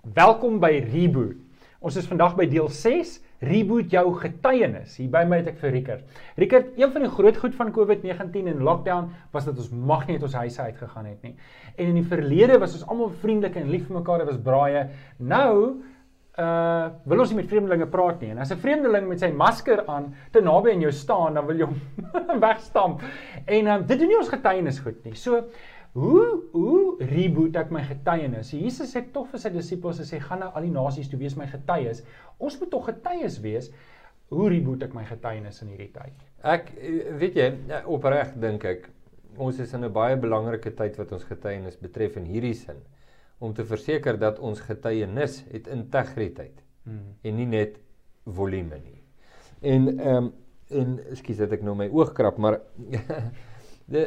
Welkom by Reboot. Ons is vandag by deel 6, Reboot jou getuienis. Hier by my het ek vir Rickert. Rickert, een van die groot goed van COVID-19 en lockdown was dat ons mag nie uit ons huise uit gegaan het nie. En in die verlede was ons almal vriendelik en lief vir mekaar, dit was braaie. Nou uh wil ons nie met vreemdelinge praat nie. En as 'n vreemdeling met sy masker aan te naby aan jou staan, dan wil jy hom wegstamp. En um, dit doen nie ons getuienis goed nie. So Hoe hoe reboot ek my getuienis? Jesus het tog vir sy disippels gesê gaan na al die nasies toe wees my getuies. Ons moet tog getuies wees. Hoe reboot ek my getuienis in hierdie tyd? Ek weet jy, opreg dink ek ons is in 'n baie belangrike tyd wat ons getuienis betref in hierdie sin om te verseker dat ons getuienis het integriteit hmm. en nie net volume nie. En ehm um, en ekskuus dat ek nou my oog krap, maar de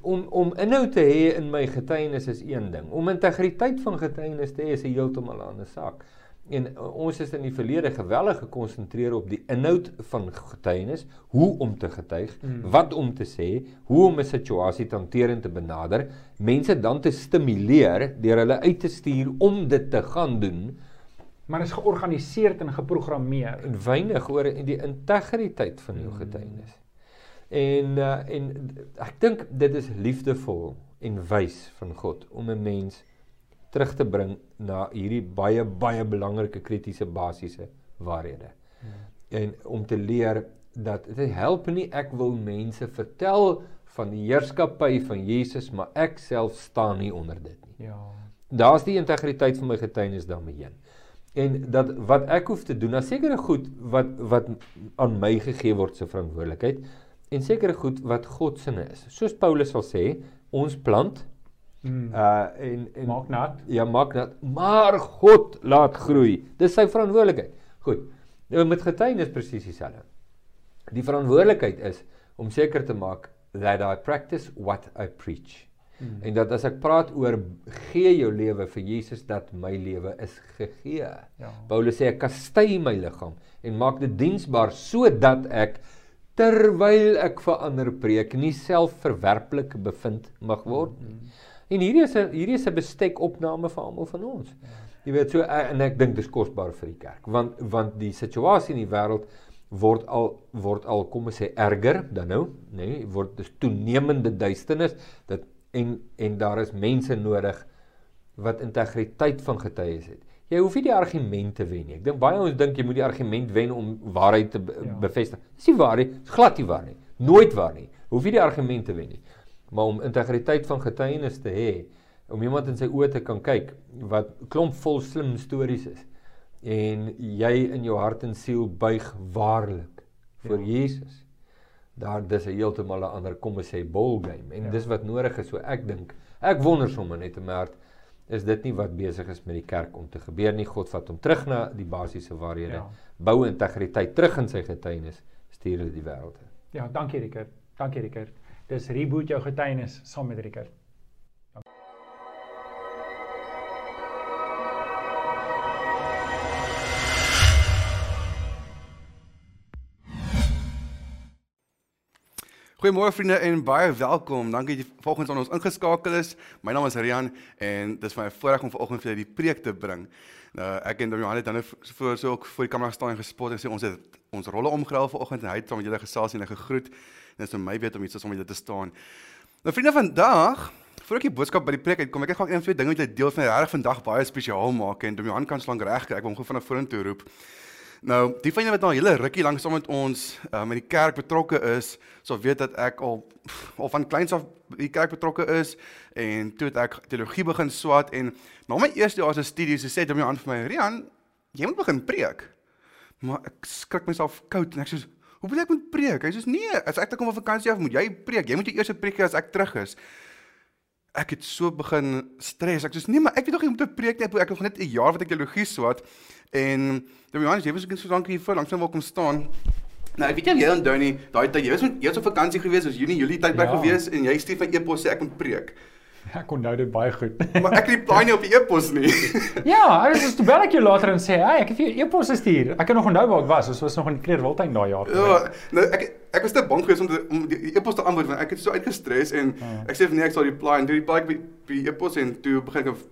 om om inhoud te hê in my getuienis is een ding. Om integriteit van getuienis te hê is 'n heeltemal 'n ander saak. En uh, ons is in die verlede geweldig gekonsentreer op die inhoud van getuienis, hoe om te getuig, mm. wat om te sê, hoe om 'n situasie te hanteer en te benader, mense dan te stimuleer deur hulle uit te stuur om dit te gaan doen. Maar is georganiseer en geprogrammeer. En weinig oor die integriteit van jou mm. getuienis. En uh, en ek dink dit is liefdevol en wys van God om 'n mens terug te bring na hierdie baie baie belangrike kritiese basiese waarhede. Hmm. En om te leer dat dit help nie ek wil mense vertel van die heerskappy van Jesus, maar ek self staan nie onder dit nie. Ja. Daar's die integriteit van my getuienis daarmee heen. En dat wat ek hoef te doen, na sekere goed wat wat aan my gegee word se verantwoordelikheid, en sekere goed wat God se is. Soos Paulus sal sê, ons plant hmm. uh en en maak nat. Ja, maak nat, maar God laat groei. Dis sy verantwoordelikheid. Goed. Nou met getuienis presies dieselfde. Die verantwoordelikheid is om seker te maak that I practice what I preach. Hmm. En dat as ek praat oor gee jou lewe vir Jesus dat my lewe is gegee. Ja. Paulus sê ek kastei my liggaam en maak dit diensbaar sodat ek terwyl ek vir ander preek nie self verwerplik bevind mag word nie. En hierdie is 'n hierdie is 'n bestek opname vir almal van ons. Jy weet so eh, en ek dink dis kosbaar vir die kerk want want die situasie in die wêreld word al word al kom ons sê erger dan nou, nê, nee, word dis toenemende duisternis dat en en daar is mense nodig wat integriteit van getuies het. Jy hoef nie die argument te wen nie. Ek dink baie ons dink jy moet die argument wen om waarheid te be ja. bevestig. Dis nie waar nie. Dis glad nie waar nie. Nooit waar nie. Hoef nie die argument te wen nie. Maar om integriteit van getuienis te hê, om iemand in sy oë te kan kyk wat klomp vol slim stories is en jy in jou hart en siel buig waarlik vir ja. Jesus. Daar dis 'n heeltemal 'n ander kom ons sê ball game en ja. dis wat nodig is so ek dink. Ek wonder sommer net in my hart is dit nie wat besig is met die kerk om te gebeur nie. God vat hom terug na die basiese waarhede. Ja. Bou integriteit terug in sy getuienis, stuur dit die wêreld. Ja, dankie Rickert. Dankie Rickert. Dis reboot jou getuienis saam met Rickert. Goeiemôre vriende en baie welkom. Dankie dat jy volgens ons ingeskakel is. My naam is Rian en dit is my voorreg om vanoggend vir julle die preek te bring. Nou ek en Johan het dan voor so ook voor die kamera staan en gespot en sê ons het ons rolle omgeruil vanoggend en hy het saam met julle gesels en gegroet. En dit is vir my weet om iets om julle te staan. Nou vriende vandag Voor ek die boodskap by die preek uitkom, ek het gou een of twee dinge met julle deel van regtig vandag baie spesiaal maak en Johan kan slank reg kry. Ek wil hom gou vinnig vorentoe roep. Nou, die julle wat nou hele rukkie lank saam met ons uh, met die kerk betrokke is, sal weet dat ek al al van kleins af die kerk betrokke is en toe het ek teologie begin swat en na my eerste jaar se studies sê dit my aan vir my, "Rian, jy moet begin preek." Maar ek skrik myself koud en ek sê, "Hoe moet ek moet preek?" Hy sê, "Nee, as ek kom van vakansie af, moet jy preek. Jy moet die eerste preek as ek terug is." Ek het so begin stres. Ek sê, "Nee, maar ek weet nog jy moet preek net, ek het nog net 'n jaar wat ek teologie swat." En dan Johannes, jy was ook so dankie vir langs nou kom staan. Nou, ek weet jy jy onthou nie, daai tyd jy was met eers op vakansie gewees, was Junie, Julie tydperk ja. gewees en jy stuur van e-pos sê ek moet preek. Ek onthou dit baie goed. maar ek het nie nie op die e-pos nie. ja, ek was toe bel ek jou later en sê, "Hey, ek het vir jou e-pos gestuur." Ek kan nog onthou waar ek was. Ons was nog in Kleerwiltuin daai jaar. Ja, nou ek ek was te bang geweest om te, om die e-pos te antwoord want ek het so uitgestres en ja. ek sê vir nee, ek sal reply en toe reply ek by die e-pos en toe begin ek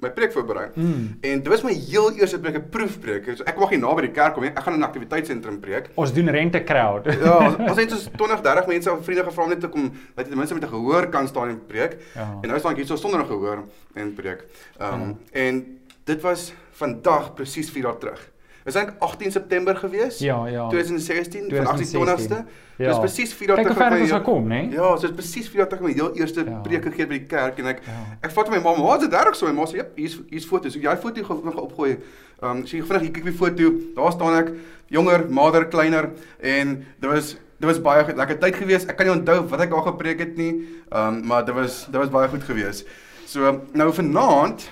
my preek voorberei. Mm. En dit was my heel eerste preek, 'n proefpreek. So ek mag nie naby die kerk kom nie. Ek gaan in 'n aktiwiteitssentrum preek. Ons doen rente crowd. Ja, ons ons het so 20, 30 mense of vriende gevra om net te kom dat jy ten minste met 'n gehoor kan staan en preek. Ja. En nou staan ek hier so sonder 'n gehoor en preek. Ehm um, Ja. en dit was vandag presies 4 dae terug. Was eintlik 18 September gewees. Ja, ja. 2016, vandag is die 20ste. Ja. Dis presies 4 dae terug. ons my- gekom, né? Ja, so dit is presies 4 dae terug my heel eerste Ja. preek gegee by die kerk en ek Ja. ek vat my ma, maar dit reg so my ma sê, "Jep, hier's hier's foto's." So jy foto vinnig opgooi. Ehm um, so jy vinnig kyk die foto. Daar staan ek, jonger, mader, kleiner en dit was dit was baie goed, lekker tyd gewees. Ek kan nie onthou wat ek daar gepreek het nie. Ehm um, maar dit was dit was baie goed gewees. So nou vanaand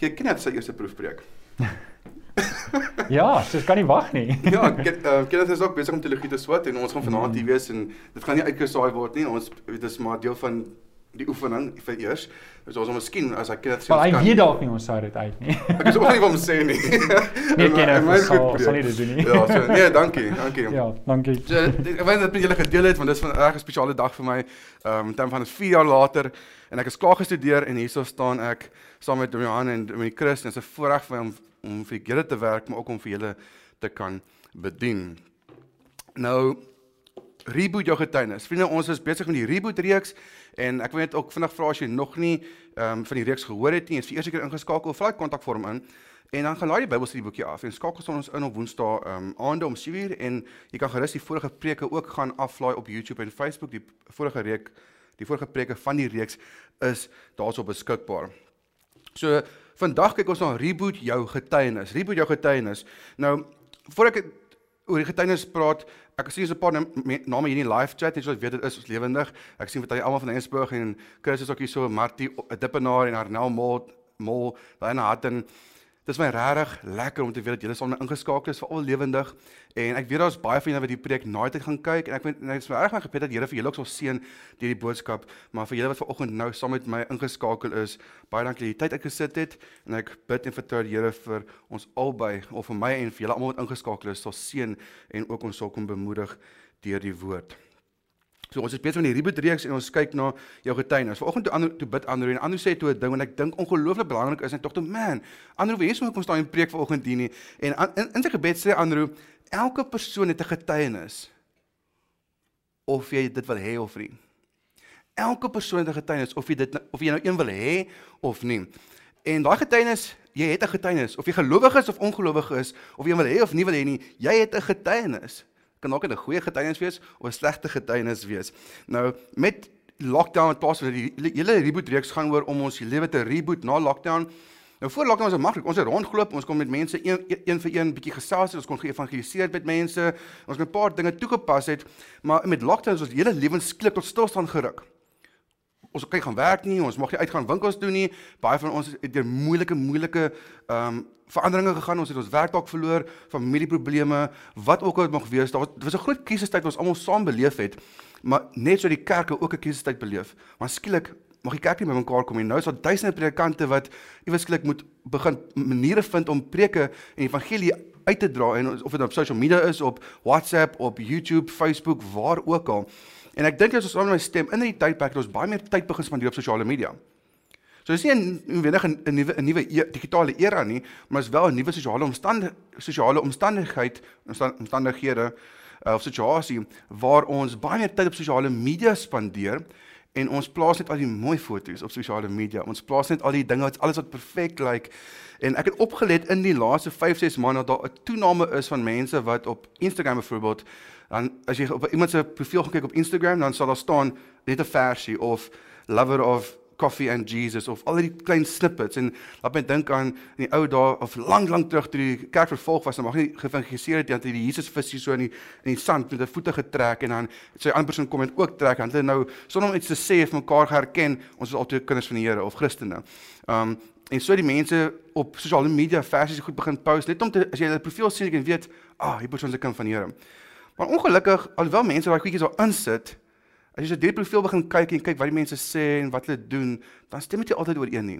gee Kenneth sy eerste proefpreek. Ja, so kan nie wag nie. Ja, Ken- uh, Kenneth is ook besig om teologie te swat en ons gaan vanaand hier wees en dit gaan nie uitgesaai word nie. Ons dit is maar deel van die oefening vir eers. So ons moet miskien as hy Kenneth sê Maar hy ons kan- weet dalk nie ons sou dit uit nie. Ek is ook nie van sê nie. Nee, En my- Kenneth, en my ons sal- sal nie dit doen nie. Ja, so nee, dankie, dankie. ja, dankie. So, dit- ek weet dat julle gedeel het want dit is 'n regtig spesiale dag vir my. Ehm um, dan van is 4 jaar later en ek is klaar gestudeer en hierso staan ek saam met Johan en met Chris en dit is 'n voorreg vir my om om vir julle te werk maar ook om vir julle te kan bedien. Nou reboot jou getuienis. Vriende, ons is besig met die reboot reeks en ek wil net ook vinnig vra as jy nog nie ehm um, van die reeks gehoor het nie, is vir eers keer ingeskakel, vra die kontakvorm in en dan gaan laai die Bybelstudieboekie af en skakel ons in op Woensdae ehm um, aande om 7uur en jy kan gerus die vorige preke ook gaan aflaai op YouTube en Facebook. Die vorige reek die vorige preke van die reeks is daarso beskikbaar. So vandag kyk ons na reboot jou getuienis. Reboot jou getuienis. Nou voor ek oor die getuienis praat, ek sien so 'n paar nam- me- name hier in die live chat, net so weet dit is ons lewendig. Ek sien wat hy almal van Ensburg en Chris is ook hier so Martie Dippenaar en Arnel Mol Mol daai na Hatten. Dis my regtig lekker om te weet dat julle my ingeskakel is vir al lewendig en ek weet daar's baie van julle wat die preek naai tyd gaan kyk en ek weet ek is regtig my gebed dat Here vir julle ook sal seën deur die boodskap maar vir julle wat vanoggend nou saam met my ingeskakel is baie dankie dat jy tyd uitgesit het en ek bid en vertrou die Here vir ons albei of vir my en vir julle almal wat ingeskakel is sal seën en ook ons sal kom bemoedig deur die woord. So ons is besig met die reboot reeks en ons kyk na jou getuienis. Vanoggend toe Andrew toe bid Andrew en Andrew sê toe 'n ding en ek dink ongelooflik belangrik is en tog toe man, Andrew wie is moet kom staan en preek vanoggend hier nie. En in, in sy gebed sê Andrew, elke persoon het 'n getuienis of jy dit wil hê of nie. Elke persoon het 'n getuienis of jy dit of jy nou een wil hê of nie. En daai getuienis, jy het 'n getuienis of jy gelowig is of ongelowig is of jy wil hê of nie wil hê nie, jy het 'n getuienis. Kan dalk 'n goeie getuienis wees of 'n slegte getuienis wees. Nou met lockdown in plaas van die hele reboot reeks gaan oor om ons lewe te reboot na lockdown. Nou voor lockdown was dit maklik. Ons het rondgeloop, ons kon met mense een, een vir een bietjie gesels het, ons kon geëvangeliseer met mense, ons het 'n paar dinge toegepas het, maar met lockdown is ons hele lewens skielik tot stilstand geruk ons kan nie gaan werk nie, ons mag nie uitgaan winkels doen nie. Baie van ons het deur moeilike moeilike ehm um, veranderinge gegaan. Ons het ons werk dalk verloor, familieprobleme, wat ook al dit mag wees. Daar was dit was 'n groot krisistyd wat ons almal saam beleef het. Maar net so die kerke ook 'n krisistyd beleef. Maar skielik mag die kerk nie by mekaar kom nie. Nou is daar duisende predikante wat iewers skielik moet begin maniere vind om preke en evangelie uit te dra en of dit op social media is, op WhatsApp, op YouTube, Facebook, waar ook al. En ek dink as ons aan my stem in die tydperk het ons baie meer tyd begin spandeer op sosiale media. So dis nie 'n noodwendig 'n nuwe 'n nuwe e digitale era nie, maar is wel 'n nuwe sosiale omstandig sosiale omstandigheid omstan- omstandighede uh, of situasie waar ons baie meer tyd op sosiale media spandeer en ons plaas net al die mooi foto's op sosiale media. Ons plaas net al die dinge wat alles wat perfek lyk. En ek het opgelet in die laaste 5, 6 maande dat daar 'n toename is van mense wat op Instagram byvoorbeeld dan as jy op iemand se profiel kyk op Instagram, dan sal daar staan net 'n versie of lover of coffee and Jesus of al die klein snippets en laat my dink aan in die ou dae of lank lank terug toe die kerk vervolg was en mag nie geëvangeliseer het dat die Jesus visie so in die in die sand met sy voete getrek en dan sy ander persoon kom en ook trek en hulle nou sonder om iets te sê vir mekaar geherken ons is altyd kinders van die Here of Christene. Um en so die mense op sosiale media versies goed begin post net om te as jy hulle profiel sien kan weet ah hierdie persoon 'n kind van die Here. Maar ongelukkig alhoewel mense daai goedjies daar insit As jy deur die profiel begin kyk en kyk wat die mense sê en wat hulle doen, dan stem dit nie altyd ooreen nie.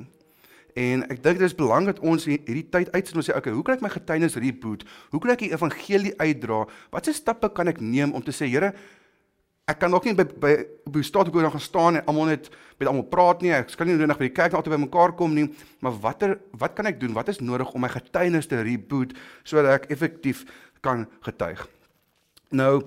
En ek dink dit is belangrik dat ons hierdie tyd uitsit en ons sê, okay, hoe kan ek my getuienis reboot? Hoe kan ek die evangelie uitdra? Watse stappe kan ek neem om te sê, Here, ek kan dalk nie by by op die straat ook nog staan en almal net met almal praat nie. Ek kan nie nodig by die kerk altyd by mekaar kom nie, maar watter wat kan ek doen? Wat is nodig om my getuienis te reboot sodat ek effektief kan getuig? Nou,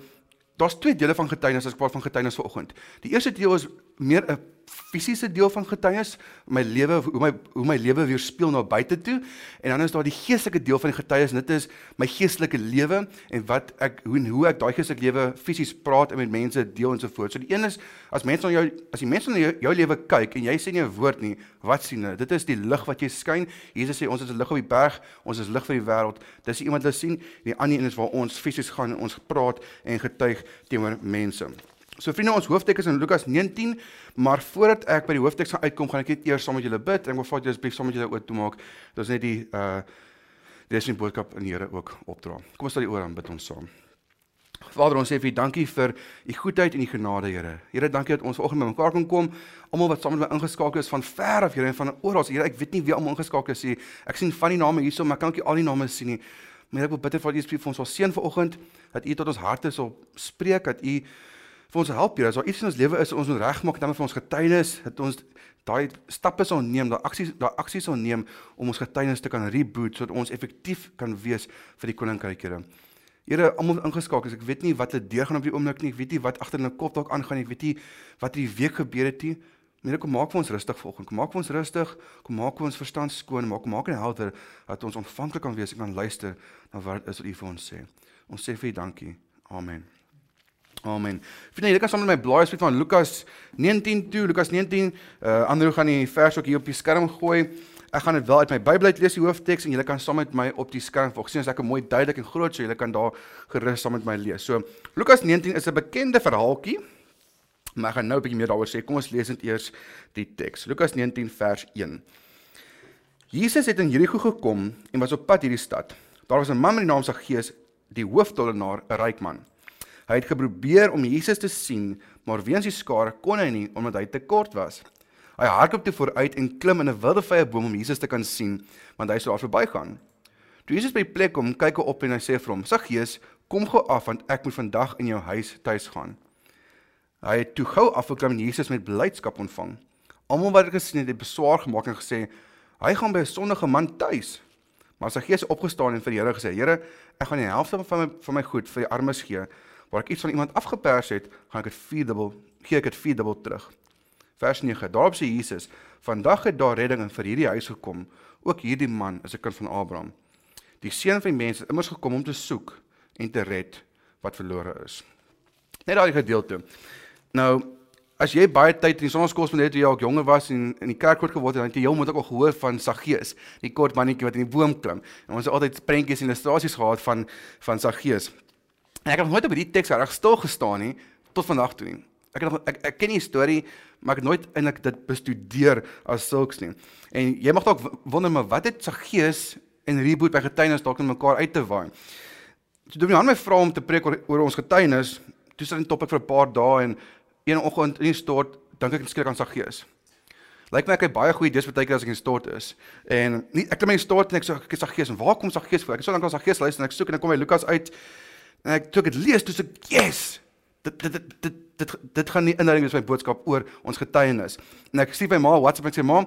daar's twee dele van getuienis as ek praat van getuienis vanoggend. Die eerste deel is meer 'n fisiese deel van getuienis, my lewe hoe my hoe my lewe weerspieël na buite toe en dan is daar die geestelike deel van die getuienis. Dit is my geestelike lewe en wat ek hoe hoe ek daai geestelike lewe fisies praat en met mense deel en so voort. So die een is as mense na jou as die mense na jou, jou lewe kyk en jy sê nie 'n woord nie, wat sien hulle? Dit is die lig wat jy skyn. Jesus sê ons is 'n lig op die berg, ons is lig vir die wêreld. Dis iemand wat hulle sien. Die ander een is waar ons fisies gaan en ons praat en getuig teenoor mense. So vriende, ons hoofteks is in Lukas 19, maar voordat ek by die hoofteks gaan uitkom, gaan ek net eers saam met julle bid. Ek wil vra dat julle asseblief saam met julle oop toemaak. Dit is net die uh dis 'n boodskap aan die Here ook opdra. Kom ons stel die oor aan bid ons saam. Vader, ons sê vir U dankie vir U goedheid en U genade, Here. Here, dankie dat ons vanoggend by mekaar kan kom, almal wat saam met my ingeskakel is van ver af, Here, en van oral. Here, ek weet nie wie almal ingeskakel is nie. Ek sien van die name hierso, maar ek kan ook nie al die name sien nie. Maar ek wil bid vir U asseblief vir ons sal seën vanoggend dat U tot ons harte sal spreek, dat U vir ons help hier. As daar iets in ons lewe is, ons moet regmaak dan vir ons getuienis, dat ons daai stappe sal neem, daai aksies, daai aksies sal neem om ons getuienis te kan reboot sodat ons effektief kan wees vir die koninkryk, Here. Here, almal ingeskakel. Ek weet nie wat hulle deur gaan op die oomblik nie. Ek weet nie wat agter hulle kop dalk aangaan nie. Ek weet nie wat hierdie week gebeur het nie. Here, kom maak vir ons rustig vanoggend. Kom maak vir ons rustig. Kom maak vir ons verstand skoon. Maak maak net helder dat ons ontvanklik kan wees en kan luister na wat is wat U vir ons sê. Ons sê vir U dankie. Amen. Amen. Vriende, julle kan saam met my blaai spesifiek van Lukas 19 toe, Lukas 19. Uh Andrew gaan die vers ook hier op die skerm gooi. Ek gaan dit wel uit my Bybel uit lees die hoofteks en julle kan saam met my op die skerm volg. Sien as ek mooi duidelik en groot so julle kan daar gerus saam met my lees. So Lukas 19 is 'n bekende verhaaltjie. Maar ek gaan nou 'n bietjie meer daaroor sê. Kom ons lees net eers die teks. Lukas 19 vers 1. Jesus het in Jerigo gekom en was op pad hierdie stad. Daar was 'n man met die naam Saggeus, die hoofdtollenaar, 'n ryk man. Hy het geprobeer om Jesus te sien, maar weens die skare kon hy nie omdat hy te kort was. Hy hardloop toe vooruit en klim in 'n wilde vrye boom om Jesus te kan sien, want hy sou daar verbygaan. Toe Jesus by die plek kom, kyk hy op en hy sê vir hom: "Saggeus, kom gou af want ek moet vandag in jou huis tuis gaan." Hy het toe gou afgeklim en Jesus met blydskap ontvang. Almal wat dit gesien het, het beswaar gemaak en gesê: "Hy gaan by 'n sondige man tuis." Maar Saggeus opgestaan en vir die Here gesê: "Here, ek gaan die helfte van my van my goed vir die armes gee." Waar ek iets van iemand afgepers het, gaan ek dit vierdubbel gee ek dit vierdubbel terug. Vers 9. Daarop sê Jesus: "Vandag het daar redding vir hierdie huis gekom. Ook hierdie man is 'n kind van Abraham. Die seun van die mens het immers gekom om te soek en te red wat verlore is." Net daai gedeelte. Nou, as jy baie tyd in die sonnaskool spandeer toe jy al jonger was en in die kerk groot geword het, dan het jy heel moet ook al gehoor van Saggeus, die kort mannetjie wat in die boom klim. En ons het altyd prentjies en illustrasies gehad van van Saggeus. En ek het nooit op hierdie teks reg stil gestaan nie tot vandag toe nie. Ek het ek, ek ken die storie, maar ek het nooit eintlik dit bestudeer as sulks nie. En jy mag dalk wonder maar wat het Saggeus en Reboot by getuienis dalk in mekaar uit te waai. Toe doen my aan my vrou om te preek oor, oor ons getuienis, toe sit in topik vir 'n paar dae en een oggend in die stort dink ek skielik aan Saggeus. Lyk my ek het baie goeie idees baie keer as ek in stort is. En nie, ek klim in die stort en ek sê ek Saggeus en waar kom Saggeus voor? Ek het so lank al Saggeus luister en ek soek en ek kom by Lukas uit En ek toe ek dit lees, toe sê ek, "Yes! Dit dit dit dit dit, dit gaan nie inhouding wees my boodskap oor ons getuienis." En ek sê by ma WhatsApp ek sê, "Ma,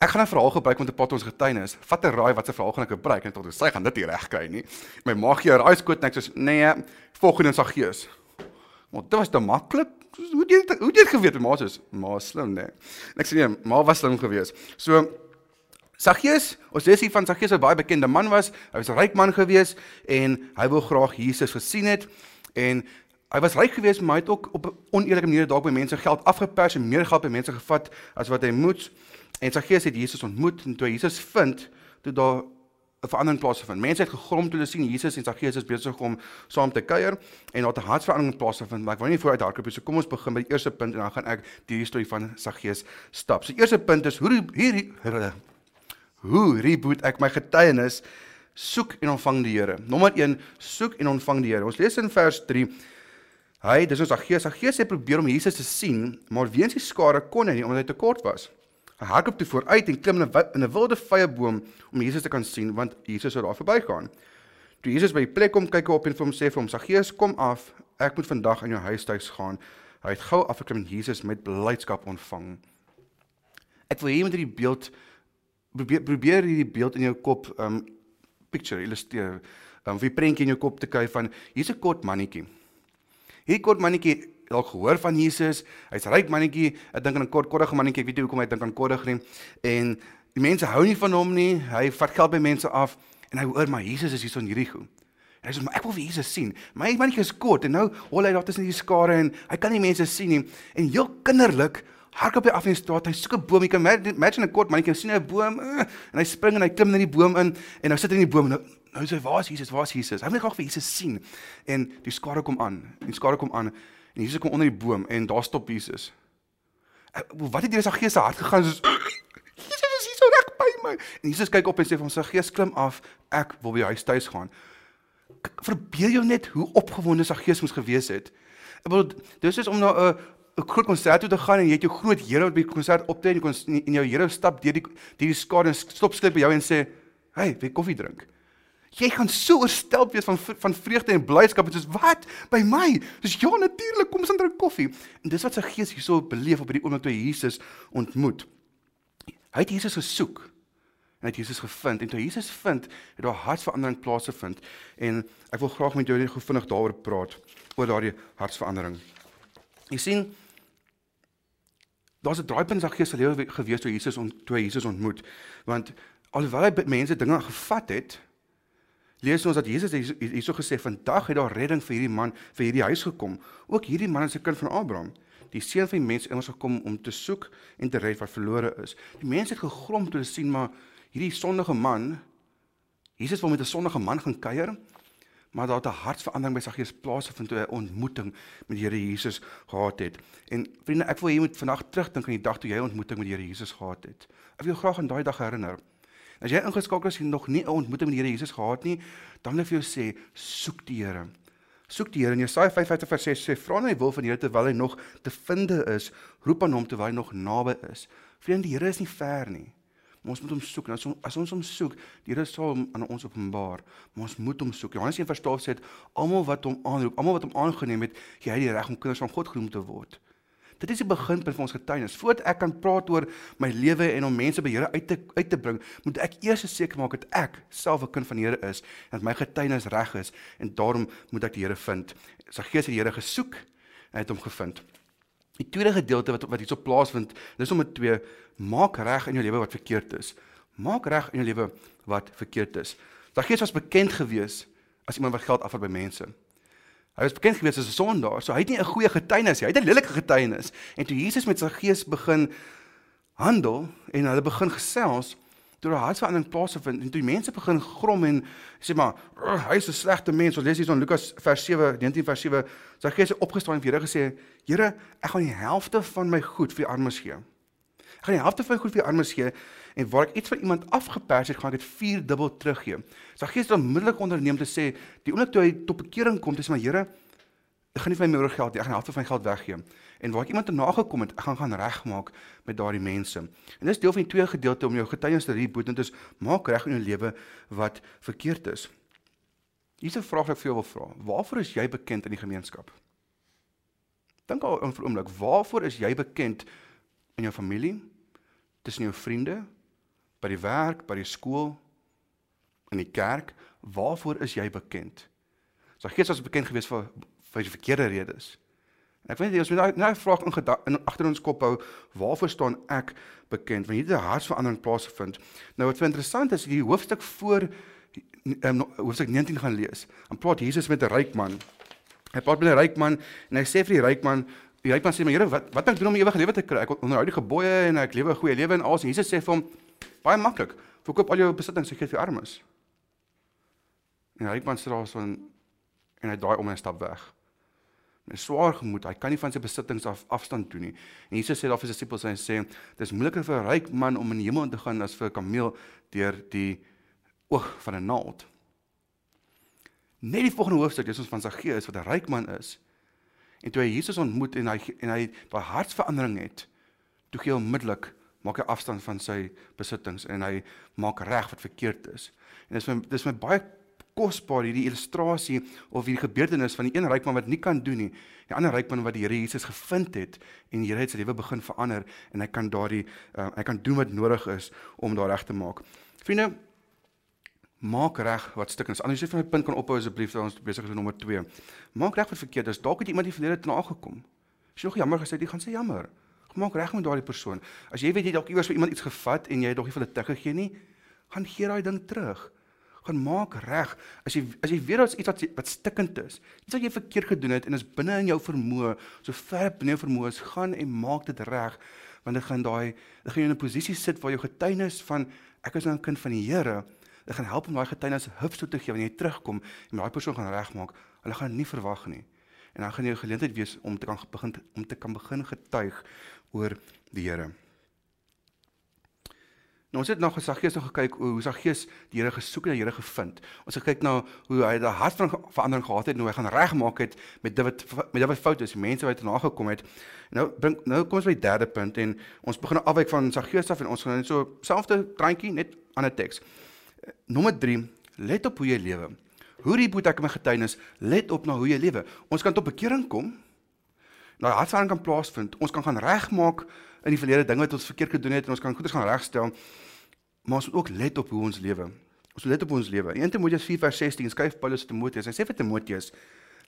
ek gaan 'n verhaal gebruik om te oor ons getuienis. Vat 'n raai wat se verhaal gaan ek gebruik?" En dink sy gaan dit nie reg kry nie. My ma gee 'n raaiskoot en ek sê, "Nee, volgende sal gees." Maar dit was te maklik. Hoe het jy hoe het jy geweet? Ma sê, "Ma slim, nee." En ek sê, "Nee, ma was slim geweest." So Saggeus, ons lees hier van Saggeus wat baie bekende man was. Hy was 'n ryk man gewees en hy wou graag Jesus gesien het en hy was ryk gewees, maar hy het ook op 'n oneerlike manier dalk by mense geld afgepers en meer geld by mense gevat as wat hy moes. En Saggeus het Jesus ontmoet en toe Jesus vind, toe daar 'n verandering plaasvind. Mense het gegrom toe hulle sien Jesus en Saggeus is besig om saam te kuier en daar 'n hartsverandering plaasvind. Maar ek wil nie vooruit hardloop nie. So kom ons begin by die eerste punt en dan gaan ek die storie van Saggeus stap. So eerste punt is hoe hier Hoe reboot ek my getuienis? Soek en ontvang die Here. Nommer 1, soek en ontvang die Here. Ons lees in vers 3. Hy, dis ons Aggeus. Aggeus het probeer om Jesus te sien, maar weens die skare kon hy nie omdat hy te kort was. Hy hardloop toe vooruit en klim in 'n wilde vrye boom om Jesus te kan sien want Jesus sou daar verbygaan. Toe Jesus by die plek kom, kyk hy op en vir hom sê vir hom: "Saggeus, kom af, ek moet vandag in jou huis tuis gaan." Hy het gou afgeklim en Jesus met blydskap ontvang. Ek wil hê jy moet hierdie beeld probeer probeer hierdie beeld in jou kop um picture illustreer. Um wie prentjie in jou kop te kry van hier's 'n kort mannetjie. Hierdie kort mannetjie al gehoor van Jesus. Hy's ryk mannetjie. Ek dink aan 'n kort kordige mannetjie. Ek weet nie hoekom hy dink aan kordig nie. En die mense hou nie van hom nie. Hy vat geld by mense af en hy hoor maar Jesus is hier so in Jericho. En hy sê maar ek wil vir Jesus sien. My mannetjie is kort en nou hol hy daar tussen die skare en hy kan nie mense sien nie. En heel kinderlik hardloop hy af die straat. Hy soek 'n boom. Jy kan imagine 'n kort mannetjie sien 'n boom uh, en hy spring en hy klim in die boom in en nou sit hy in die boom. Nou nou sê waar is Jesus? Waar is Jesus? Hy wil graag vir Jesus sien. En die skare kom aan. Die skare kom aan en Jesus kom onder die boom en daar stop Jesus. Wat het deur sy gees se hart gegaan soos Jesus is hier so reg by my. En Jesus kyk op en sê vir hom: "Sy gees klim af. Ek wil by jou huis tuis gaan." Verbeel jou net hoe opgewonde sy gees moes gewees het. Ek bedoel, dis is om na 'n groot konsert toe te gaan en jy het jou groot Here wat by die konsert optree en jy kon in jou Here stap deur die deur die skare en stop skep by jou en sê, "Hey, wil koffie drink?" Jy gaan so oorstelp wees van van vreugde en blydskap en soos, "Wat? By my?" Dis ja, natuurlik, kom ons aan drink koffie. En dis wat sy gees hierso beleef op hierdie oomblik toe Jesus ontmoet. Hy het Jesus gesoek en het Jesus gevind en toe Jesus vind, het daar hartsverandering plaasgevind en ek wil graag met jou net gou vinnig daaroor praat oor daardie hartsverandering. Jy sien, daar's 'n draaipunt in sy gees se lewe gewees toe Jesus ont, toe Jesus ontmoet. Want alhoewel hy mense dinge gevat het, lees ons dat Jesus hierso gesê vandag het daar redding vir hierdie man, vir hierdie huis gekom. Ook hierdie man is 'n kind van Abraham. Die seun van die mens immers gekom om te soek en te red wat verlore is. Die mense het gegrom toe hulle sien maar hierdie sondige man Jesus wil met 'n sondige man gaan kuier maar daar het 'n hartsverandering by sy gees plaasgevind toe hy 'n ontmoeting met die Here Jesus gehad het. En vriende, ek wil jy moet vandag terugdink aan die dag toe jy 'n ontmoeting met die Here Jesus gehad het. Ek wil jou graag aan daai dag herinner. As jy ingeskakel is en nog nie 'n ontmoeting met die Here Jesus gehad nie, dan wil ek vir jou sê, soek die Here. Soek die Here. In Jesaja 55 vers 6 sê, "Vra na die wil van die Here terwyl hy nog te vinde is, roep aan hom terwyl hy nog naby is." Vriende, die Here is nie ver nie. Maar ons moet hom soek. As ons as ons hom soek, die Here sal hom aan ons openbaar. Maar ons moet hom soek. Johannes 1 vers 12 sê almal wat hom aanroep, almal wat hom aangeneem het, gee hy die reg om kinders van God genoem te word. Dit is die beginpunt van ons getuienis. Voordat ek kan praat oor my lewe en om mense by Here uit te uit te bring, moet ek eers seker maak dat ek self 'n kind van die Here is en dat my getuienis reg is en daarom moet ek die Here vind. Sy gees het die Here gesoek en het hom gevind. Die tweede gedeelte wat wat hierso plaasvind, dis om met twee maak reg in jou lewe wat verkeerd is. Maak reg in jou lewe wat verkeerd is. Zacchaeus was bekend gewees as iemand wat geld afvat by mense. Hy was bekend gewees as 'n sondaar, so hy het nie 'n goeie getuienis nie. Hy het 'n lelike getuienis. En toe Jesus met Zacchaeus begin handel en hulle begin gesels, toe 'n hartsverandering plaasvind en toe die mense begin grom en sê maar hy is 'n slegte mens. Ons lees hier in Lukas vers 7, 19 vers 7. Zacchaeus het opgestaan en vir Here gesê: "Here, ek gaan die helfte van my goed vir die armes gee." Ek gaan die helfte van goed vir die armes gee en waar ek iets van iemand afgepers het, gaan ek dit vier dubbel teruggee. So gees dan onmiddellik onderneem te sê, die oomblik toe hy tot bekering kom, dis maar Here, ek gaan nie vir my meer geld nie, ek gaan helfte van my geld weggee. En waar ek iemand te nagekom het, ek gaan gaan regmaak met daardie mense. En dis deel van die tweede gedeelte om jou getuienis te reboot en dit is maak reg in jou lewe wat verkeerd is. Hier's 'n vraag wat ek vir jou wil vra. Waarvoor is jy bekend in die gemeenskap? Dink al 'n oomblik, waarvoor is jy bekend in jou familie? tussen jou vriende, by die werk, by die skool, in die kerk, waarvoor is jy bekend? So gees was bekend geweest vir vir die verkeerde redes. En ek weet jy, ons moet nou vraag in in agter ons kop hou, waarvoor staan ek bekend? Want hier het 'n hartsverandering plaasgevind. Nou wat vir interessant is, die hoofstuk voor um, hoofstuk 19 gaan lees. Dan praat Jesus met 'n ryk man. Hy praat met 'n ryk man en hy sê vir die ryk man, Ryk man sê maar Here, wat wat moet ek doen om ewige lewe te kry? Ek onderhou die gebooie en ek lewe 'n goeie lewe en alles. Jesus sê vir hom baie maklik. Verkoop al jou besittings en gee vir armes. En ryk man sê daar so 'n en hy draai om en stap weg. Met swaar gemoed, hy kan nie van sy besittings af afstand doen nie. En Jesus sê daar vir sy disippels hy sê dis moeiliker vir 'n ryk man om in die hemel te gaan as vir 'n kameel deur die oog van 'n naald. Net die volgende hoofstuk is ons van sy gees wat 'n ryk man is. En toe hy Jesus ontmoet en hy en hy daai hartsverandering het, toe gee hy onmiddellik maak hy afstand van sy besittings en hy maak reg wat verkeerd is. En dis my dis my baie kosbaar hierdie illustrasie of hierdie gebeurtenis van die een ryk man wat nie kan doen nie. Die ander ryk man wat die Here Jesus gevind het en die Here het sy lewe begin verander en hy kan daardie uh, hy kan doen wat nodig is om daar reg te maak. Vriende, maak reg wat stuk is. Anders jy van my punt kan ophou asseblief, dan ons besig is met nommer 2. Maak reg wat verkeerd is. Dalk het iemand die verlede te nagekom. As jy nog jammer gesê jy gaan sê jammer. Maak reg met daardie persoon. As jy weet jy dalk iewers vir iemand iets gevat en jy het nog nie vir hulle teruggegee nie, gaan gee daai ding terug. Gaan maak reg. As jy as jy weet daar's iets wat wat stikkend is, iets wat jy verkeerd gedoen het en is binne in jou vermoë, so ver binne jou vermoë is, gaan en maak dit reg want dit gaan daai dit gaan jou in 'n posisie sit waar jou getuienis van ek is nou 'n kind van die Here Dit gaan help om daai getuienis hupstoot so te gee wanneer jy terugkom en daai persoon gaan regmaak. Hulle gaan nie verwag nie. En dan gaan jy 'n geleentheid wees om te kan begin om te kan begin getuig oor die Here. Nou ons het nog Saggees nog gekyk hoe Saggees die Here gesoek en die Here gevind. Ons het gekyk na hoe hy 'n hart van verandering gehad het en hoe hy gaan regmaak het met dit wat met dit wat fout is, mense wat na gekom het. Nou bring nou kom ons by die derde punt en ons begin afwyk van Saggees af en ons gaan net so selfde treintjie net ander teks. Nommer 3, let op hoe jy lewe. Hoe reboot ek my getuienis? Let op na hoe jy lewe. Ons kan tot bekering kom. Nou hartsverandering kan plaasvind. Ons kan gaan regmaak in die verlede dinge wat ons verkeerd gedoen het en ons kan goeders gaan regstel. Maar ons moet ook let op hoe ons lewe. Ons moet let op ons lewe. 1 Timoteus 4:16 skryf Paulus aan Timoteus. Hy sê vir Timoteus: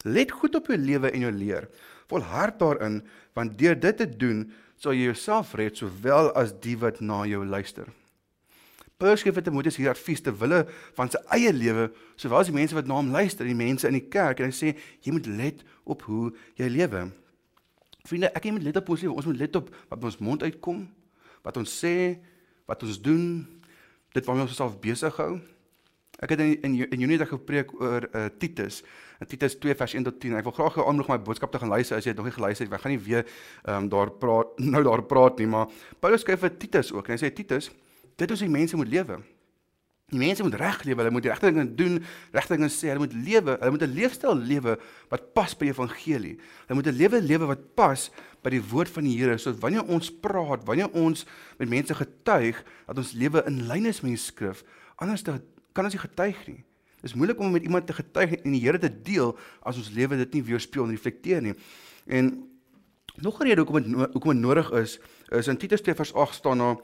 "Let goed op jou lewe en jou leer. Volhard daarin, want deur dit te doen, sal jy jouself red sowel as die wat na jou luister." Paulus gee vir Timoteus hier advies te wille van sy eie lewe, sowel as die mense wat na hom luister, die mense in die kerk en hy sê jy moet let op hoe jy lewe. Vriende, ek moet let op ons lewe. Ons moet let op wat ons mond uitkom, wat ons sê, wat ons doen, dit waarmee ons osself besig hou. Ek het in in, in Junie dag gepreek oor uh, Titus. In Titus 2 vers 1 tot 10. Ek wil graag aanmoedig my boodskap te gaan luister as jy dit nog nie geluister het. Ek gaan nie weer ehm um, daar praat nou daar praat nie, maar Paulus skryf vir Titus ook. En hy sê Titus, Dit is hoe mense moet lewe. Die mense moet reg lewe, hulle moet die regte dinge doen, regte dinge sê, hulle moet lewe, hulle moet 'n leefstyl lewe wat pas by die evangelie. Hulle moet 'n lewe lewe wat pas by die woord van die Here. So wanneer ons praat, wanneer ons met mense getuig dat ons lewe in lyn is met die skrif, anders dan kan ons nie getuig nie. Dit is moeilik om met iemand te getuig en die Here te deel as ons lewe dit nie weerspieël en reflekteer nie. En nog 'n rede hoekom dit hoekom dit nodig is, is in Titus 2:8 staan daar nou,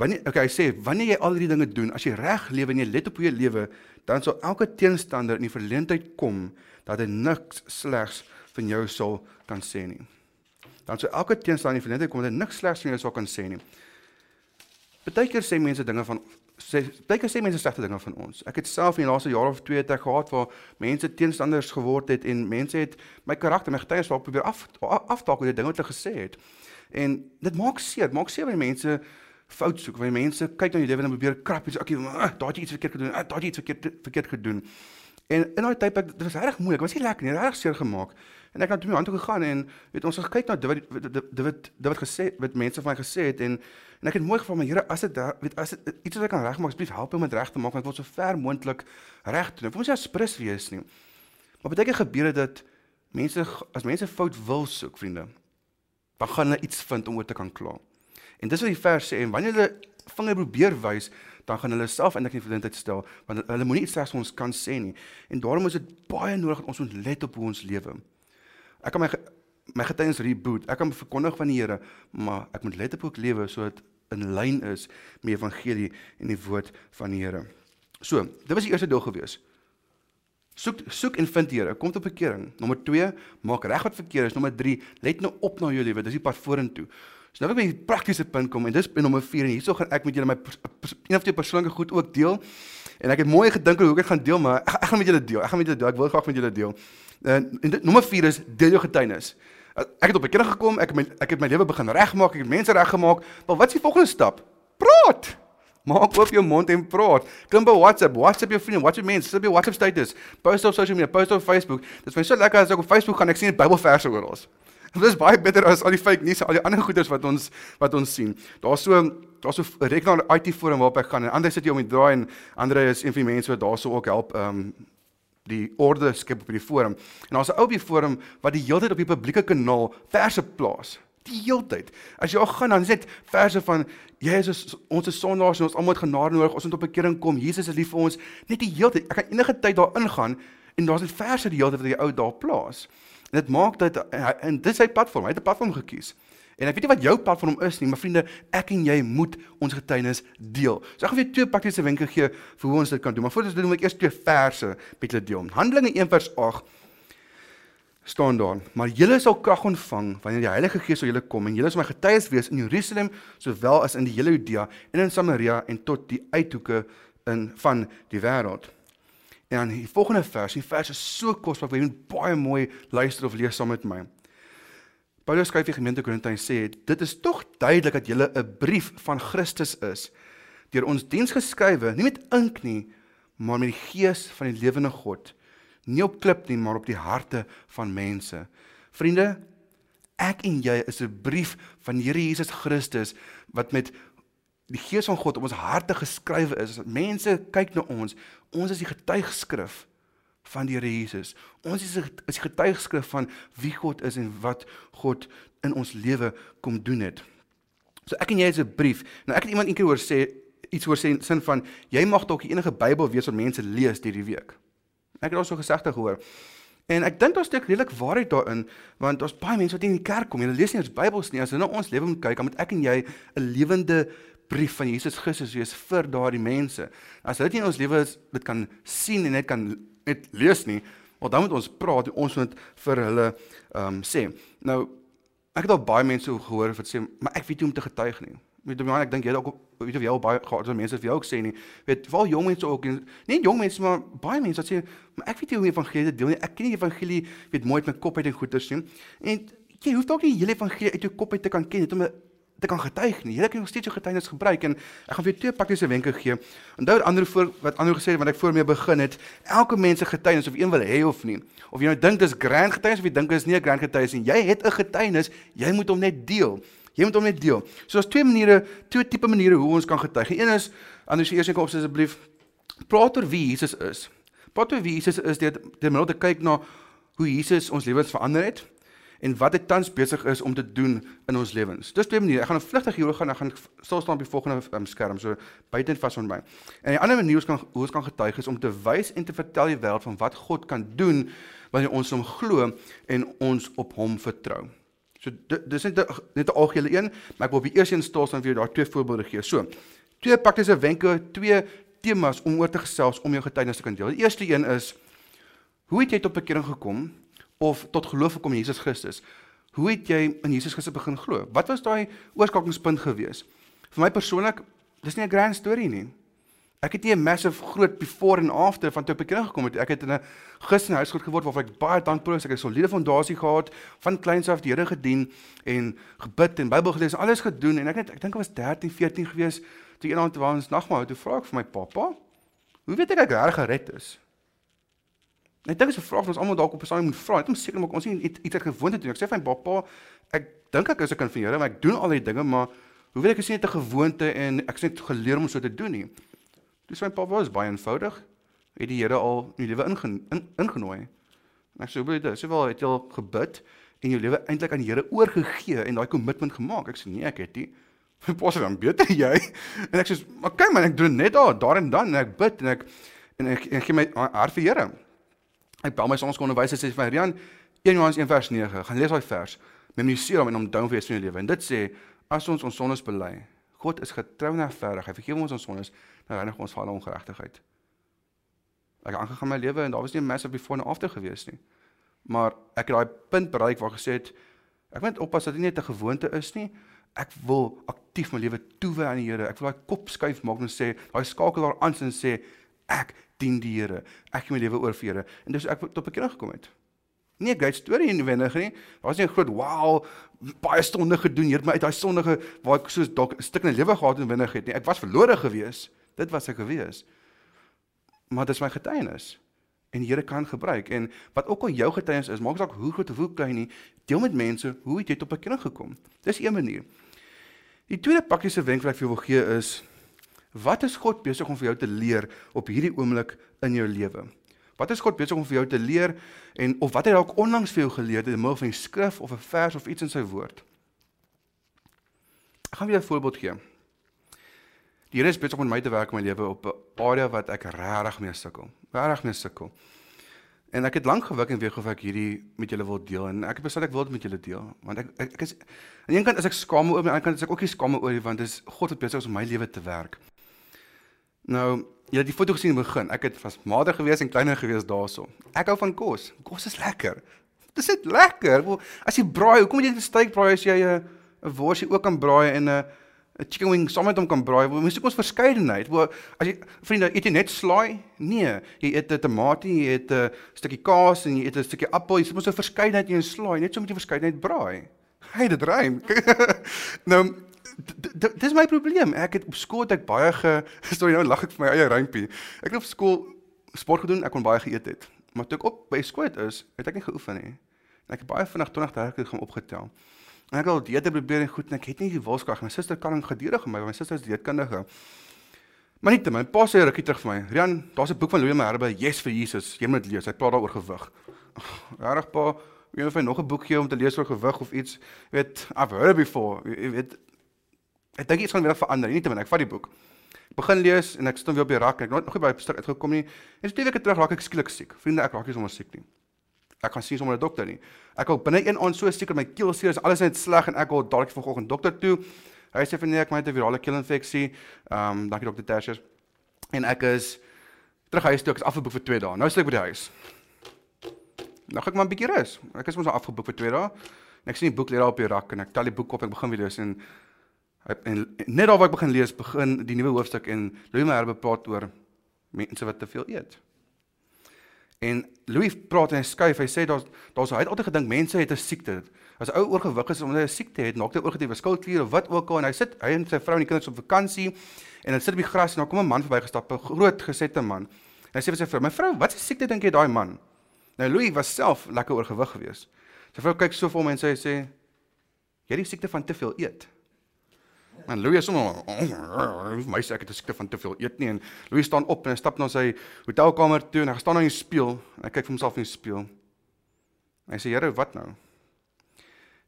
Wanneer okay, hy sê wanneer jy al hierdie dinge doen, as jy reg lewe en jy let op hoe jy lewe, dan sal elke teenstander in die verleentheid kom dat hy niks slegs van jou sal kan sê nie. Dan sal elke teenstander in die verleentheid kom dat hy niks slegs van jou sal kan sê nie. Partykeer sê mense dinge van sê partykeer sê mense slegte dinge van ons. Ek het self in die laaste jaar of twee het ek gehad waar mense teenstanders geword het en mense het my karakter, my getuienis wou probeer af aftaak oor die dinge wat hulle gesê het. En dit maak seer, maak seer wanneer mense fout soek. Wanneer mense kyk na jou lewe en probeer krap iets, okay, ah, daar het jy iets verkeerd gedoen. Ah, daar het jy iets verkeerd verkeerd gedoen. En in daai tyd ek dit was reg moeilik. Was nie lekker nie, reg seer gemaak. En ek het toe my hand toe gegaan en weet ons het gekyk na dit wat dit wat dit wat gesê wat mense van my gesê het en en ek het mooi gevra my Here as dit weet as dit iets wat ek kan regmaak asseblief help my om dit reg te maak want ek wil so ver moontlik reg doen. Ek wil nie sprus wees nie. Maar baie keer gebeur dit dat mense as mense fout wil soek, vriende, dan gaan hulle iets vind om oor te kan kla. En dis wat die vers sê en wanneer hulle vinger probeer wys, dan gaan hulle self eintlik in verleentheid stel want hulle moenie iets slegs vir ons kan sê nie. En daarom is dit baie nodig dat ons moet let op hoe ons lewe. Ek kan my my getuienis reboot. Ek kan verkondig van die Here, maar ek moet let op hoe ek lewe sodat in lyn is met die evangelie en die woord van die Here. So, dit was die eerste deel gewees. Soek soek en vind die Here. Kom tot bekering. Nommer 2, maak reg wat verkeerd is. Nommer 3, let nou op na jou lewe. Dis die pad vorentoe. So nou wil ek by die praktiese punt kom en dis by nommer 4 en hierso gaan ek met julle my een of twee persoonlike goed ook deel. En ek het mooi gedink oor hoe ek gaan deel, maar ek, ek gaan met julle deel. Ek gaan met julle deel. Ek wil graag met julle deel. En, en dit nommer 4 is deel jou getuienis. Ek het op 'n keer gekom, ek het my ek het my lewe begin regmaak, ek het mense reggemaak. Maar wat is die volgende stap? Praat. Maak oop jou mond en praat. Klim by WhatsApp, WhatsApp jou vriende, WhatsApp mense, sit by WhatsApp status, post op social media, post op Facebook. Dit is vir my so lekker as ek op Facebook gaan ek sien Bybelverse oral. Dit is baie beter as al die fake nuus, al die ander goeders wat ons wat ons sien. Daar's so daar's so rekenaar IT forum waarop ek gaan en ander sit jy om die draai en ander is een van die mense wat daarso ook help ehm um, die orde skep op die forum. En daar's 'n ou op die forum wat die hele tyd op die publieke kanaal verse plaas. Die heeltyd. As jy al gaan dan is dit verse van Jesus ons is sondaars en ons almal het genade nodig. Ons moet op 'n kering kom. Jesus is lief vir ons. Net die heeltyd. Ek kan enige tyd daar ingaan en daar's net verse die heeltyd wat jy ou daar plaas. En dit maak dat en dit is sy platform. Hy het 'n platform gekies. En ek weet nie wat jou platform is nie, maar vriende, ek en jy moet ons getuienis deel. So ek gaan vir twee praktiese wenke gee vir hoe ons dit kan doen. Maar voordat ons dit doen, moet ek eers twee verse met julle deel. Handelinge 1 vers 8 staan daar: "Maar julle sal krag ontvang wanneer die Heilige Gees oor julle kom en julle sal my getuies wees in Jerusalem sowel as in die hele Judea en in Samaria en tot die uithoeke in van die wêreld." En dan die volgende vers, die vers is so kosbaar, jy moet baie mooi luister of lees saam met my. Paulus skryf die gemeente Korinthe sê dit is tog duidelik dat julle 'n brief van Christus is deur ons diens geskrywe nie met ink nie maar met die gees van die lewende God nie op klip nie maar op die harte van mense vriende ek en jy is 'n brief van die Here Jesus Christus wat met die gees van God op ons harte geskrywe is mense kyk na ons ons is die getuigskrif van die Here Jesus. Ons is is die getuigskrif van wie God is en wat God in ons lewe kom doen het. So ek en jy is 'n brief. Nou ek het iemand eendag hoor sê iets oor sê in sin van jy mag dalk enige Bybel wees wat mense lees hierdie week. Ek het al so gesegde gehoor. En ek dink daar's steek redelik waarheid daarin want daar's baie mense wat nie in die kerk kom. Hulle lees nie eens Bybels nie. As hulle na ons lewe moet kyk, dan moet ek en jy 'n lewende brief van Jesus Christus wees vir daardie mense. As hulle nie in ons lewe dit kan sien en net kan net lees nie, want dan moet ons praat en ons moet vir hulle ehm um, sê. Nou ek het al baie mense gehoor wat sê, maar ek weet nie om te getuig nie. Weet jy, ek dink jy dalk weet of jy al baie het mense vir jou ook sê nie. Weet veral jong mense ook en nie jong mense maar baie mense wat sê, maar ek weet nie hoe om evangelie te deel nie. Ek ken nie evangelie weet mooi met my kop uit en goeters nie. En jy hoef dalk nie die hele evangelie uit jou kop uit te kan ken net om te kan getuig nie. Jy kan nog steeds jou getuienis gebruik en ek gaan vir jou twee praktiese wenke gee. Onthou ander voor wat ander gesê het wat ek voor mee begin het, elke mens se getuienis of een wil hê of nie. Of jy nou dink dis grand getuienis of jy dink dis nie 'n grand getuienis nie. Jy het 'n getuienis, jy moet hom net deel. Jy moet hom net deel. So daar's twee maniere, twee tipe maniere hoe ons kan getuig. Een is anders eers ek op asseblief praat oor wie Jesus is. Praat oor wie Jesus is deur deur middel te kyk na hoe Jesus ons lewens verander het en wat dit tans besig is om te doen in ons lewens. Dis twee maniere. Ek gaan vlugtig hieroor gaan. Ek gaan stil staan op die volgende um, skerm so buite en vas van my. En 'n ander manier hoe ons kan hoe ons kan getuig is om te wys en te vertel die wêreld van wat God kan doen wanneer ons hom glo en ons op hom vertrou. So dis net net 'n algehele een, maar ek wil op die eerste een stil staan vir jou daar twee voorbeelde gee. So, twee praktiese wenke, twee temas om oor te gesels om jou getuienis te kan deel. Die eerste een is hoe het jy tot bekering gekom? of tot geloof gekom in Jesus Christus. Hoe het jy in Jesus Christus begin glo? Wat was daai oorskakingspunt gewees? Vir my persoonlik, dis nie 'n grand story nie. Ek het nie 'n massive groot before en after van toe ek begin gekom het. Ek het in 'n Christelike huisgoed geword waar ek baie dankbaar is. Ek het 'n soliede fondasie gehad, van kleins af die Here gedien en gebid en Bybel gelees en alles gedoen en ek het ek dink ek was 13, 14 gewees toe eendag toe ons nagmaal toe vra ek vir my pappa, "Hoe weet ek ek reg gered is?" Ek dink dit is 'n vraag wat ons almal dalk op 'n stadium moet vra. Net om seker maak ons nie iets uit gewoonte doen. Ek sê vir my pappa, ek dink ek is 'n kind van Here, maar ek doen al die dinge, maar hoe weet ek is nie 'n gewoonte en ek het net geleer om so te doen nie. Dis my pappa was baie eenvoudig. Het die Here al in die lewe inge, in, ingenooi. En ek sê, "Hoe dit? Sê wel, het jy al gebid en jou lewe eintlik aan die Here oorgegee en daai kommitment gemaak?" Ek sê, "Nee, ek het nie." My pappa sê, "Dan beter jy." En ek sê, "Maar kyk man, ek doen net daar, daar en dan en ek bid en ek en ek, ek gee my hart vir Here." Ek bel my sonskoonderwyser sê vir my Rian 1 Johannes 1 vers 9. Gaan lees daai vers. Memoriseer hom en onthou vir jou lewe. En dit sê as ons ons sondes bely, God is getrou en regverdig. Hy vergewe ons ons sondes en reinig ons van alle ongeregtigheid. Ek het aangegaan my lewe en daar was nie 'n massive before and after gewees nie. Maar ek het daai punt bereik waar gesê het ek moet oppas dat dit nie 'n gewoonte is nie. Ek wil aktief my lewe toewy aan die Here. Ek wil daai kop skuif maak en sê, daai skakelaar aan en sê ek dien die Here. Ek gee my lewe oor vir Here. En dis ek tot bekering gekom het. Nie 'n great story in wendig nie. Daar's nie 'n groot wow baie stonde gedoen hier my uit daai sondige waar ek soos dalk 'n stuk in die lewe gehad en wendig het nie. Ek was verlore gewees. Dit was ek gewees. Maar dis my getuienis. En die Here kan gebruik en wat ook al jou getuienis is, maak saak hoe groot of hoe klein nie, deel met mense hoe het jy tot bekering gekom. Dis een manier. Die tweede praktiese wenk wat ek vir jou wil gee is Wat is God besig om vir jou te leer op hierdie oomblik in jou lewe? Wat is God besig om vir jou te leer en of wat het hy dalk onlangs vir jou geleer in die middel van die skrif of 'n vers of iets in sy woord? Ek gaan weer 'n voorbeeld gee. Die Here is besig om my te werk in my lewe op 'n area wat ek regtig mee sukkel. Regtig mee sukkel. En ek het lank gewik en weeg of ek hierdie met julle wil deel en ek het besluit ek wil dit met julle deel want ek ek, ek is aan een kant is ek skaam oor, aan die ander kant is ek ook nie skaam oor nie want dit is God wat besig is om my lewe te werk. Nou, jy het die foto gesien in die begin. Ek het was mader gewees en kleiner gewees daarso. Ek hou van kos. Kos is lekker. Dis net lekker. As jy braai, hoekom moet jy net steak braai as jy 'n worsie ook kan braai en 'n 'n chicken wing saam met hom kan braai. Ons moet ons verskeidenheid. Waar as jy vriende, eet jy net slaai? Nee, jy eet 'n tamatie, jy eet 'n stukkie kaas en jy eet 'n stukkie appel. Jy moet so 'n verskeidenheid in jou slaai, net so met jy verskeidenheid braai. Hey, dit rym. nou dis my probleem. Ek het op skool het ek baie ge sorry nou lag ek vir my eie rympie. Ek het op skool sport gedoen, ek kon baie geëet het. Maar toe ek op by skool is, het ek nie geoefen nie. En ek het baie vinnig 20 30 keer gaan opgetel. En ek het al dieete probeer en goed en ek het nie die wilskrag. My suster kan gedurig met my, my suster is dieetkundige. Maar nie te my pa sê rukkie terug vir my. Rian, daar's 'n boek van Louis Merbe, Yes vir Jesus. Jy moet lees. Hy praat daaroor gewig. Regtig pa, wie het vir nog 'n boek gee om te lees oor gewig of iets? Jy weet, I've heard it before. Jy weet Ek dink iets gaan weer verander. Nie te min, ek vat die boek. Ek begin lees en ek staan weer op die rak. Ek het nog nie by die stuk uitgekom nie. En so twee weke terug raak ek skielik siek. Vriende, ek raak nie sommer siek nie. Ek gaan sien sommer 'n dokter nie. Ek wil binne een aand so seker my keel seer is, alles net sleg en ek wil dadelik vanoggend dokter toe. Hy sê vir nee, ek het 'n virale keelinfeksie. Ehm, um, dankie dokter Tertius. En ek is terug huis toe, ek is afgeboek vir 2 dae. Nou sit ek by die huis. Nou gaan ek maar 'n bietjie rus. Ek is mos al afgeboek vir 2 dae. En ek sien die boek lê daar op die rak en ek tel die boek op en ek begin weer lees en en net daar waar ek begin lees, begin die nuwe hoofstuk en Louis Merbe praat oor mense wat te veel eet. En Louis praat en hy skuif, hy sê daar's daar's hy het altyd gedink mense het 'n siekte. As 'n ou oorgewig is omdat hy 'n siekte het, maak dit oorgewig skoutklier of wat ook al en hy sit hy en sy vrou en die kinders op vakansie en hulle sit die gras en dan kom 'n man verbygestap, 'n groot gesette man. En hy sê vir sy vrou: "My vrou, wat 'n siekte dink jy daai man?" Nou Louis was self lekker oorgewig geweest. Sy vrou kyk so vir hom en sê sê: "Jy het die siekte van te veel eet." En Louis is sommer oh, my sê ek het 'n siekte van te veel eet nie en Louis staan op en hy stap na sy hotelkamer toe en hy staan aan die spieël en hy kyk vir homself in die spieël. Hy sê Here, wat nou?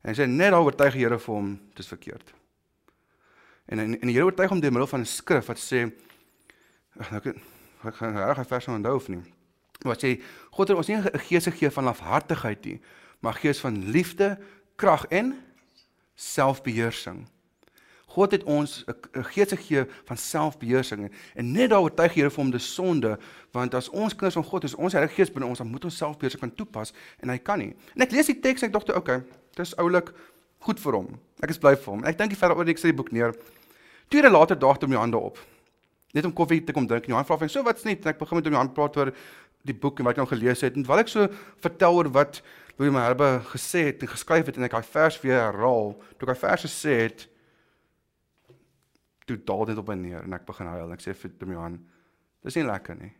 En hy sê net daar oortuig die Here vir hom dis verkeerd. En en, en die Here oortuig hom deur middel van 'n skrif wat sê ag nou ek gaan reg hy vers onthou of nie. Wat sê God het ons nie 'n gees gegee van lafhartigheid nie, maar gees van liefde, krag en selfbeheersing. God het ons 'n gees gegee van selfbeheersing en net daaroor tuig Here vir hom die sonde want as ons kinders van God is ons Heilige Gees binne ons dan moet ons selfbeheersing kan toepas en hy kan nie. En ek lees die teks en ek dink toe okay, dis oulik goed vir hom. Ek is bly vir hom. Ek dink die verder oor ek sê die boek neer. Tweede later daag toe my hande op. Net om koffie te kom drink Johan vra vir so wat's net en ek begin met hom Johan praat oor die boek en wat ek nou gelees het en wat ek so vertel oor wat Louis Merbe gesê het en geskryf het en ek daai vers weer herhaal. Toe ek daai vers gesê het, toe daal dit op en neer en ek begin huil en ek sê vir Johan, dis nie lekker nie.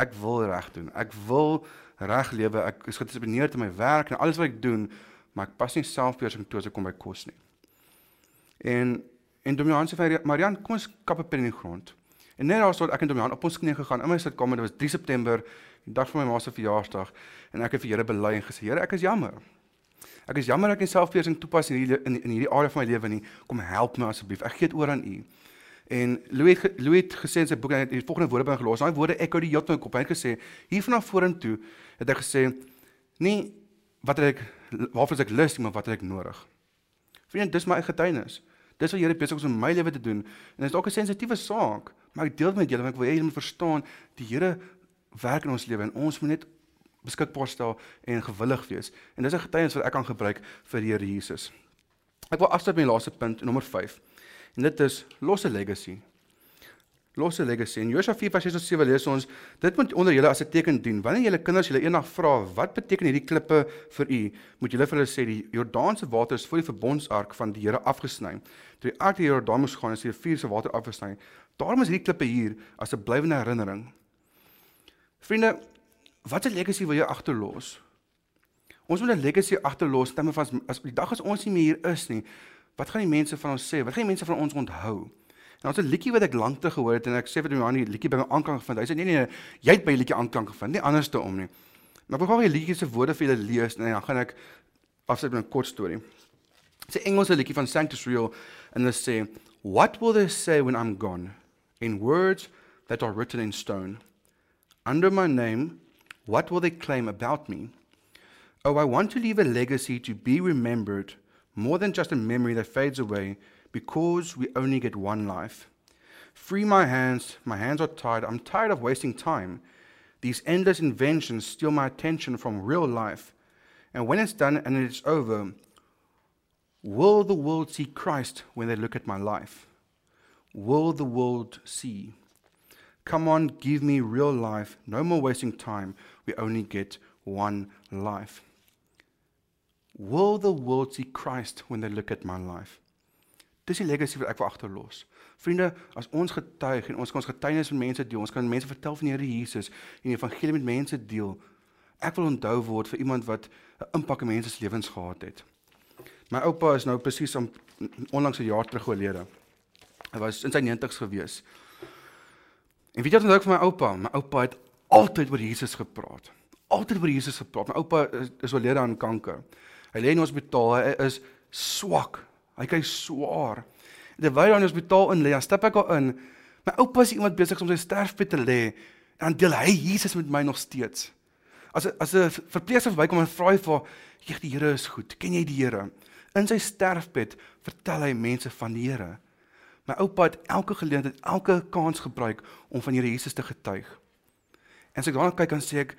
Ek wil reg doen. Ek wil reg lewe. Ek is gedissiplineerd in my werk en alles wat ek doen, maar ek pas nie selfbeheersing toe as ek kom by kos nie. En en Johan sê vir Marian, kom ons kap 'n pen in die grond. En net daar sou ek en Johan op ons knieë gegaan in my sitkamer. Dit was 3 September, die dag van my ma se verjaarsdag en ek het vir Here bely en gesê, Here, ek is jammer. Ek is jammer ek nie selfbeheersing toepas in hierdie in, in hierdie area van my lewe nie. Kom help my asseblief. Ek gee dit oor aan U. En Louis Louis het gesê in sy boek het die volgende woorde by gelos. Daai woorde echo die hele tyd op. Hy het gesê hier vanaf vorentoe het hy gesê nie wat ek waarvoor ek lus nie, maar wat ek nodig. Vriend, dis my getuienis. Dis wat Here besig is om my lewe te doen. En dit is ook 'n sensitiewe saak, maar ek deel dit met julle want ek wil hê julle moet verstaan die Here werk in ons lewe en ons moet net beskikbaar stel en gewillig wees. En dis 'n getuienis wat ek kan gebruik vir die Here Jesus. Ek wil afsluit met my laaste punt, nommer 5. En dit is losse legacy. Losse legacy. In Josua 4:6-7 lees ons: Dit moet onder julle as 'n teken dien. Wanneer julle kinders julle eendag vra, "Wat beteken hierdie klippe vir u?" moet julle vir hulle sê: "Die Jordaanse water is voor die verbondsark van die Here afgesny. Toe die ark die Jordaan moes gaan, is die rivier se water afgesny. Daarom is hierdie klippe hier as 'n blywende herinnering." Vriende, wat 'n legacy wil jy agterlos? Ons moet 'n legacy agterlos terwyl as as die dag as ons nie meer hier is nie. Wat gaan die mense van ons sê? Wat gaan die mense van ons onthou? En ons 'n liedjie wat ek lank te gehoor het en ek sê vir Johan die liedjie my aanklank gevind. Hy sê nee nee, jy het by liedjie aanklank gevind, nie anderste om nie. Maar ek wil gou die liedjie se woorde vir julle lees en dan gaan ek afsluit met 'n kort storie. Dis 'n Engelse liedjie van Sanctus Real en hulle sê, "What will they say when I'm gone? In words that are written in stone. Under my name, what will they claim about me? Oh, I want to leave a legacy to be remembered, more than just a memory that fades away, because we only get one life." Free my hands, my hands are tied. I'm tired of wasting time. These endless inventions steal my attention from real life. And when it's done and it's over, will the world see Christ when they look at my life? Will the world see? Come on, give me real life. No more wasting time. We only get one life. Will the world see Christ when they look at my life? Dis die legacy wat ek wil agterlos. Vriende, as ons getuig en ons kan ons getuienis met mense deel, ons kan mense vertel van die Here Jesus en die evangelie met mense deel. Ek wil onthou word vir iemand wat 'n impak in mense se lewens gehad het. My oupa is nou presies om onlangs 'n jaar terug oorlede. Hy was in sy 90's gewees. En weet jy wat onthou ek van my oupa? My oupa het altyd oor Jesus gepraat. Altyd oor Jesus gepraat. My oupa is, is oorlede aan kanker. Hy lê in die hospitaal. Hy is swak. Hy kry swaar terwyl hy in die hospitaal in lê, stap ek al in. My oupa is iemand besig om sy sterfbed te lê en dan deel hy Jesus met my nog steeds. As as 'n verpleegster verbykom en vra hy vir, "Jeg die Here is goed. Ken jy die Here?" In sy sterfbed vertel hy mense van die Here. My oupa het elke geleentheid, elke kans gebruik om van Here Jesus te getuig. En as ek daarna kyk dan sê ek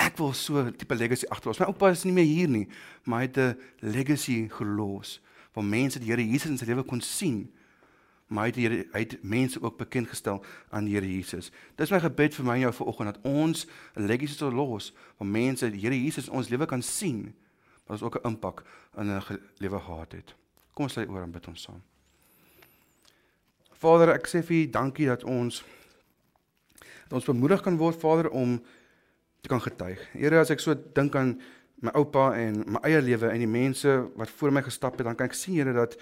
ek wil so 'n tipe legacy agterlos. My oupa is nie meer hier nie, maar hy het 'n legacy gelos waar mense die Here Jesus in sy lewe kon sien. Maar hy het, Heere, hy het mense ook bekend gestel aan die Here Jesus. Dis my gebed vir my en jou vanoggend dat ons 'n legacy sal los waar mense die Here Jesus in ons lewe kan sien, ons ook 'n impak in 'n lewe gehad het. Kom ons sê oor en bid ons saam. Vader, ek sê vir U dankie dat ons dat ons bemoedig kan word Vader om te kan getuig. Here, as ek so dink aan my oupa en my eie lewe en die mense wat voor my gestap het, dan kan ek sien Here dat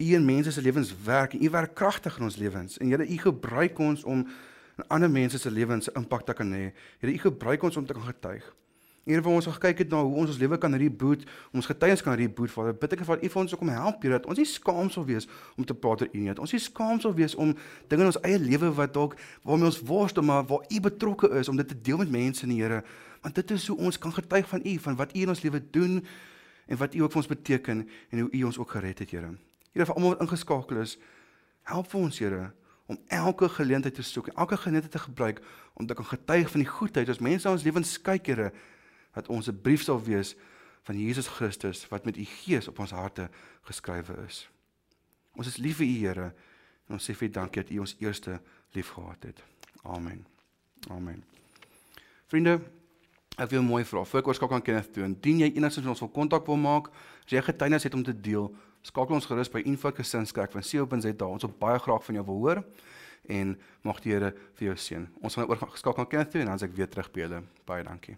U in mense se lewens werk U werk kragtig in ons lewens. En Here, U gebruik ons om in ander mense se lewens impak te kan hê. Here, U gebruik ons om te kan getuig. Here, waar ons gekyk het na hoe ons ons lewe kan reboot, ons getuiens kan reboot, Vader, bid ek vir U vir ons om help, Here, dat ons nie skaam sal wees om te praat oor U nie. Dat ons nie skaam sal wees om dinge in ons eie lewe wat dalk waarmee ons worstel, maar waar U betrokke is om dit te deel met mense, Here want dit is hoe ons kan getuig van U, van wat U in ons lewe doen en wat U ook vir ons beteken en hoe U ons ook gered het, Here. Here vir almal wat ingeskakel is, help vir ons, Here, om elke geleentheid te soek, elke geleentheid te gebruik om te kan getuig van die goedheid as mense na ons lewens kyk, Here, dat ons 'n brief sal wees van Jesus Christus wat met U Gees op ons harte geskrywe is. Ons is lief vir U, Here, en ons sê vir dankie dat U ons eerste liefgehad het. Amen. Amen. Vriende, Ek wil mooi vra. Voor ek oorskakel aan Kenneth toe. Indien jy enigsins ons wil kontak wil maak, as jy getuienis het om te deel, skakel ons gerus by Info@gesinskerk van Seelpunt.za. Ons wil baie graag van jou wil hoor en mag die Here vir jou seën. Ons gaan oorskakel aan Kenneth toe en dan as ek weer terug by julle. Baie dankie.